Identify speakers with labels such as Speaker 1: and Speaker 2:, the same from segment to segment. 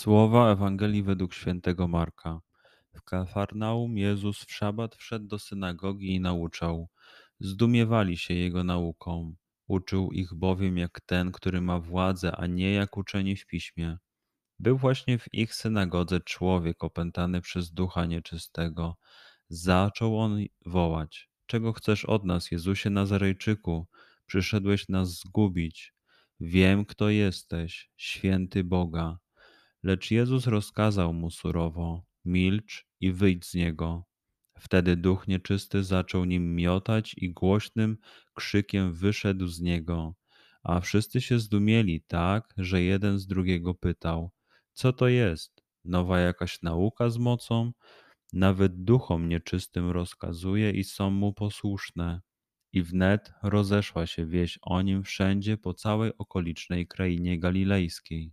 Speaker 1: Słowa Ewangelii według świętego Marka. W Kafarnaum Jezus w szabat wszedł do synagogi i nauczał. Zdumiewali się jego nauką. Uczył ich bowiem jak ten, który ma władzę, a nie jak uczeni w piśmie. Był właśnie w ich synagodze człowiek opętany przez ducha nieczystego. Zaczął on wołać: Czego chcesz od nas, Jezusie Nazarejczyku? Przyszedłeś nas zgubić. Wiem, kto jesteś, święty Boga. Lecz Jezus rozkazał mu surowo: Milcz i wyjdź z niego. Wtedy duch nieczysty zaczął nim miotać i głośnym krzykiem wyszedł z niego. A wszyscy się zdumieli tak, że jeden z drugiego pytał: Co to jest? Nowa jakaś nauka z mocą? Nawet duchom nieczystym rozkazuje i są mu posłuszne. I wnet rozeszła się wieść o nim wszędzie po całej okolicznej krainie galilejskiej.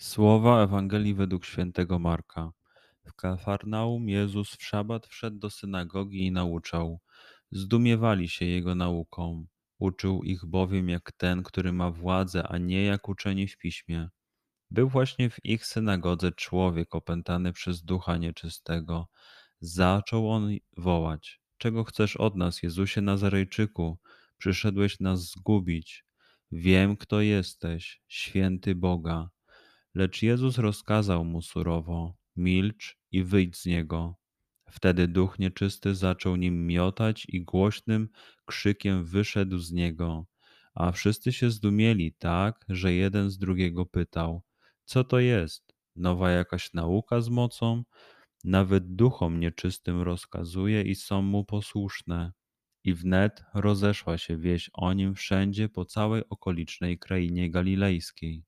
Speaker 1: Słowa Ewangelii według świętego Marka. W Kafarnaum Jezus w szabat wszedł do synagogi i nauczał. Zdumiewali się jego nauką. Uczył ich bowiem jak ten, który ma władzę, a nie jak uczeni w piśmie. Był właśnie w ich synagodze człowiek opętany przez ducha nieczystego. Zaczął on wołać: Czego chcesz od nas, Jezusie Nazarejczyku? Przyszedłeś nas zgubić. Wiem, kto jesteś, święty Boga. Lecz Jezus rozkazał mu surowo: Milcz i wyjdź z niego. Wtedy duch nieczysty zaczął nim miotać i głośnym krzykiem wyszedł z niego. A wszyscy się zdumieli tak, że jeden z drugiego pytał: Co to jest? Nowa jakaś nauka z mocą? Nawet duchom nieczystym rozkazuje i są mu posłuszne. I wnet rozeszła się wieść o nim wszędzie po całej okolicznej krainie galilejskiej.